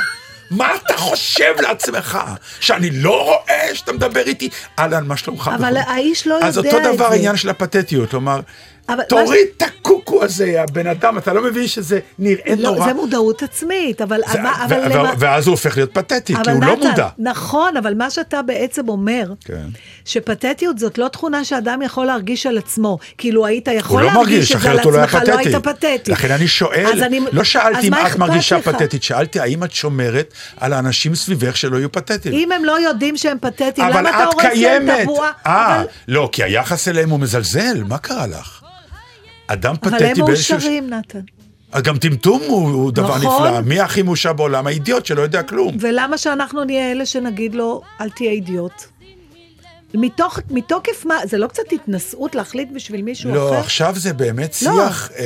מה אתה חושב לעצמך? שאני לא רואה שאתה מדבר איתי? אהלן, מה שלומך? אבל. האיש לא אז יודע אותו את דבר זה. העניין של הפתטיות, כלומר, תוריד את הקוקו הזה, הבן אדם, אתה לא מבין שזה נראה לא, נורא. זה מודעות עצמית, אבל... זה- אבל- אבל למה- ואז הוא הופך להיות פתטי, כי אבל הוא לא נתן, מודע. נכון, אבל מה שאתה בעצם אומר, כן. שפתטיות זאת לא תכונה שאדם יכול להרגיש על עצמו. כאילו היית יכול לא להרגיש את זה על לא עצמך, לא היית פתטי. לכן אני שואל, אני- לא שאלתי אם את מרגישה לך? פתטית, שאלתי האם את שומרת על האנשים סביבך שלא יהיו פתטיים. אם הם לא יודעים שהם פתטיים, אבל למה אתה את הורס להם את. הבועה? אה, אבל- לא, כי היחס אליהם הוא מזלזל, מה קרה לך? אדם אבל פתטי הם באיזשהו... מאושרים, נתן. אז גם טמטום הוא, הוא דבר נכון. נפלא. מי הכי מאושר בעולם? האידיוט שלא יודע כלום. ולמה שאנחנו נהיה אלה שנגיד לו, אל תהיה אידיוט? מתוך, מתוקף מה? זה לא קצת התנשאות להחליט בשביל מישהו לא, אחר? עכשיו זה באמת לא. שיח אה,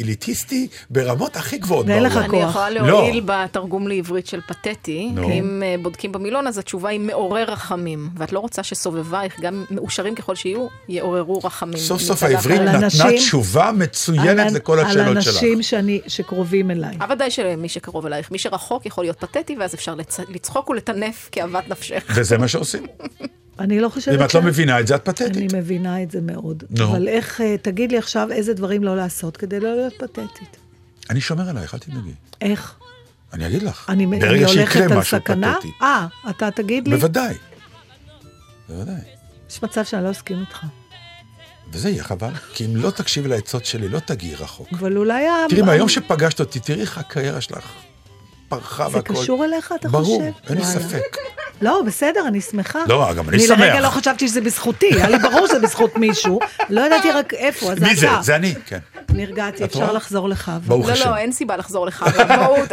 אליטיסטי ברמות הכי גבוהות ואין לך בעולם. אני כוח. יכולה לא. להועיל בתרגום לעברית של פתטי. נו. אם אה, בודקים במילון, אז התשובה היא מעורר רחמים. ואת לא רוצה שסובבייך, גם מאושרים ככל שיהיו, יעוררו רחמים. סוף סוף העברית. על נתנה אנשים- תשובה מצוינת על- לכל השאלות על שלך. אנשים שאני, שקרובים אליי. אבל ודאי שמי שקרוב אלייך, מי שרחוק יכול להיות פתטי, ואז אפשר לצ... לצחוק ולטנף כאוות נפשך. וזה מה שעושים. אני לא חושבת אם את לא מבינה את זה, את אני פתטית. מבינה את זה מאוד. נו. אבל איך, אה, תגיד לי עכשיו איזה דברים לא לעשות כדי לא להיות פתטית. אני שומר עלייך, אל תדאגי. איך? אני אגיד לך. אני, אני הולכת על סכנה? אה, אתה תגיד לי? בוודאי. בוודאי. יש מצב שאני לא אסכים איתך. וזה יהיה חבל, כי אם לא תקשיבי לעצות שלי, לא תגיעי רחוק. אבל אולי... תראי, מהיום שפגשת אותי, תראי איך הקריירה שלך פרחה זה והכל. קשור אליך, אתה ברור, חושב? אין לי. ספק. לא, בסדר, אני שמחה. לא, גם אני אני לרגע שמח. לא חשבתי שזה בזכותי, היה לי ברור שזה בזכות מישהו, לא ידעתי רק איפה, אז מי זה? אתה. זה אני, כן. נרגעתי, אפשר? לחזור לך. ברוך לא, השם. לא, אין סיבה לחזור לך.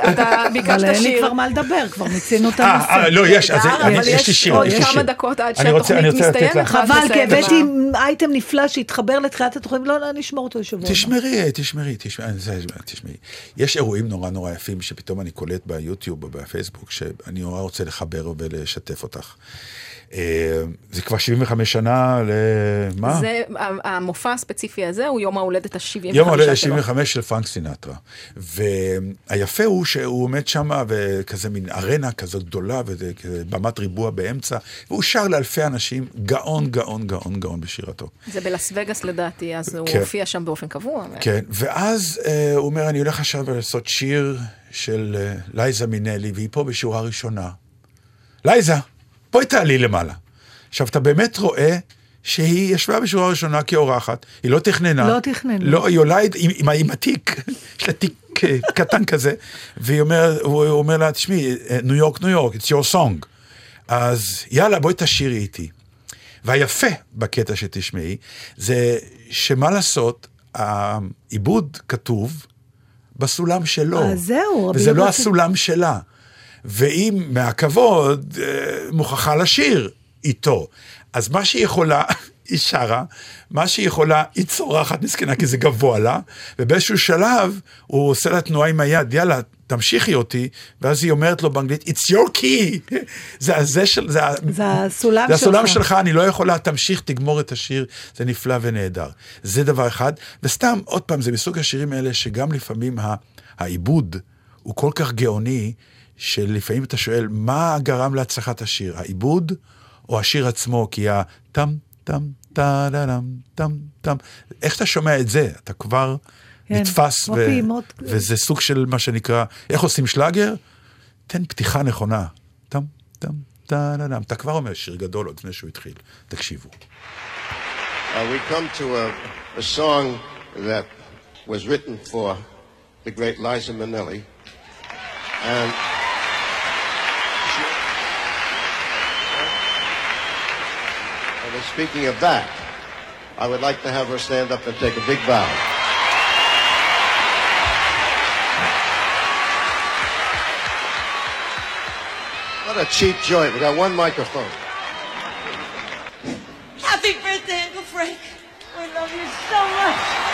אתה ביקשת אבל אין לי שיר. כבר מה לדבר, כבר מיצינו את אה, הנושא. אה, לא, יש, אז יש לי שיר, עוד כמה שיר. דקות עד שהתוכנית מסתיימת. חבל, כי הבאתי אייטם נפלא שהתחבר לתחילת התוכנית, לא, לא, נשמור אותו לשבוע. תשמרי, תשמרי, תשמרי, זה- תשמעי. יש אירועים נורא נורא יפים שפתאום אני קולט ביוטיוב או בפייסבוק, שאני נורא רוצה לחבר ולשתף אותך. אה, זה כבר 75 שנה למה? זה, המופע הספציפי הזה הוא יום ההולדת ה-75 יום ההולדת שלו. 75 של פרנק סינטרה. והיפה הוא שהוא עומד שם וכזה מין ארנה כזאת גדולה וזה כזה במת ריבוע באמצע, והוא שר לאלפי אנשים, גאון, גאון, גאון, גאון בשירתו. זה בלאס וגאס לדעתי, אז הוא כן. הופיע שם באופן קבוע. כן, ואז אה, הוא אומר, אני הולך עכשיו לעשות שיר של אה, לייזה מינלי, והיא פה בשורה ראשונה. לייזה, בואי תעלי למעלה. עכשיו, אתה באמת רואה שהיא ישבה בשורה ראשונה כאורחת, היא לא תכננה. לא תכננה. לא, היא עולה עם, עם, עם התיק, יש לה תיק אה, קטן כזה, והיא אומר, הוא אומר לה, תשמעי, ניו יורק, ניו יורק, it's your song. אז יאללה, בואי תשאירי איתי. והיפה בקטע שתשמעי, זה שמה לעשות, העיבוד כתוב בסולם שלו. אה, זהו, וזה לא יהודה- הסולם שלה. ואם מהכבוד, אה, מוכרחה לשיר איתו. אז מה שהיא יכולה, היא שרה, מה שהיא יכולה, היא צורחת מסכנה כי זה גבוה לה, ובאיזשהו שלב הוא עושה לה תנועה עם היד, יאללה, תמשיכי אותי, ואז היא אומרת לו באנגלית, it's your key, זה הזה של, זה, זה הסולם זה הסולם שלך. שלך, אני לא יכולה, תמשיך, תגמור את השיר, זה נפלא ונהדר. זה דבר אחד, וסתם, עוד פעם, זה מסוג השירים האלה שגם לפעמים העיבוד הוא כל כך גאוני, שלפעמים אתה שואל, מה גרם להצלחת השיר, העיבוד או השיר עצמו? כי הטם, טם, טה דה דם, טם, טם, איך אתה שומע את זה? אתה כבר כן, נתפס, ו- פעימות. וזה סוג של מה שנקרא, איך עושים שלאגר? תן פתיחה נכונה. טם, טם, טה דה דם. אתה כבר אומר שיר גדול עוד לפני שהוא התחיל. תקשיבו. Uh, we come to a, a song that was written for the great Liza Minnelli. And and speaking of that, I would like to have her stand up and take a big bow. What a cheap joint. We got one microphone. Happy birthday, Uncle Frank. We love you so much.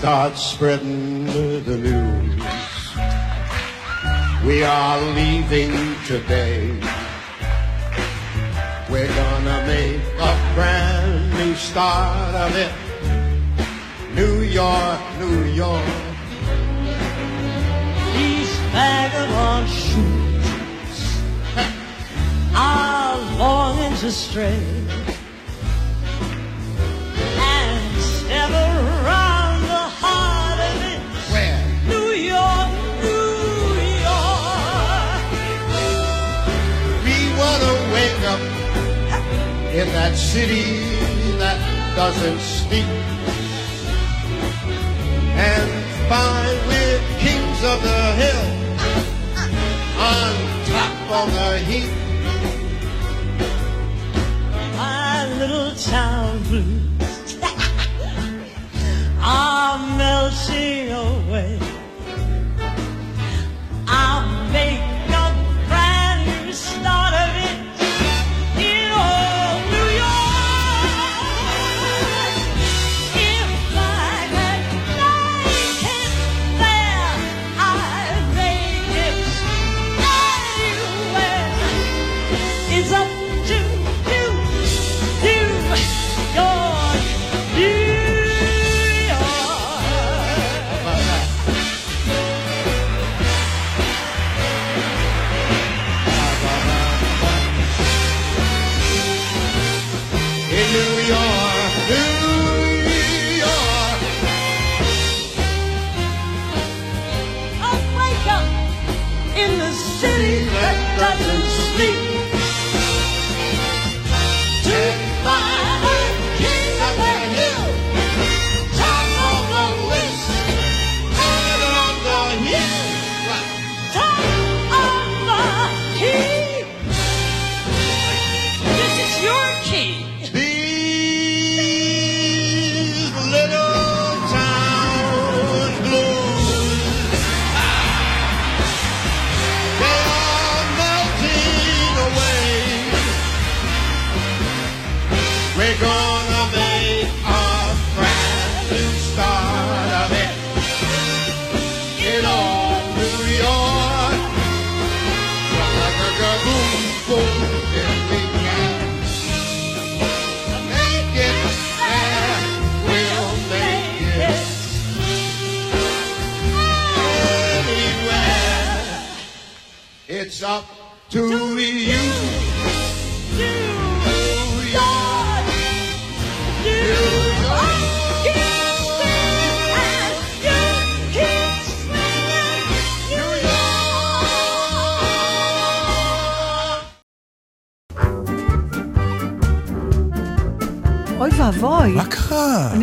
Start spreading the news. We are leaving today. We're gonna make a brand new start of it. New York, New York. These vagabond shoes are longing to stray that city that doesn't sleep. And fine, with kings of the hill, on top of the heap. My little town blues are ah, melting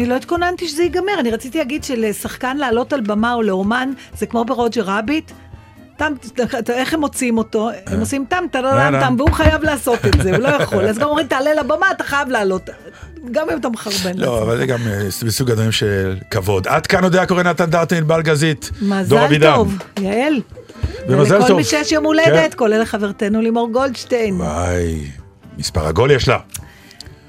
לא התכוננתי שזה ייגמר, אני רציתי להגיד שלשחקן לעלות על במה או לאומן זה כמו ברוג'ר רביט. טם, איך הם מוציאים אותו? הם עושים טם אה, טם, והוא חייב לעשות את זה, הוא לא יכול. אז גם אומרים, תעלה לבמה, אתה חייב לעלות. גם אם אתה מחרבן. לא, אבל זה גם אה, מסוג הדברים של כבוד. עד כאן הודעה קורא נתן דרטין, ענבל גזית, דור מזל. טוב, יעל. ומזל ולכל טוב. מי שיש יום הולדת, כן. כולל לחברתנו לימור גולדשטיין. וואי, מספר עגול יש לה.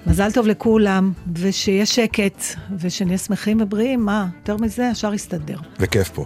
מזל טוב לכולם, ושיהיה שקט, ושנהיה שמחים ובריאים, מה, יותר מזה, השאר יסתדר. וכיף פה.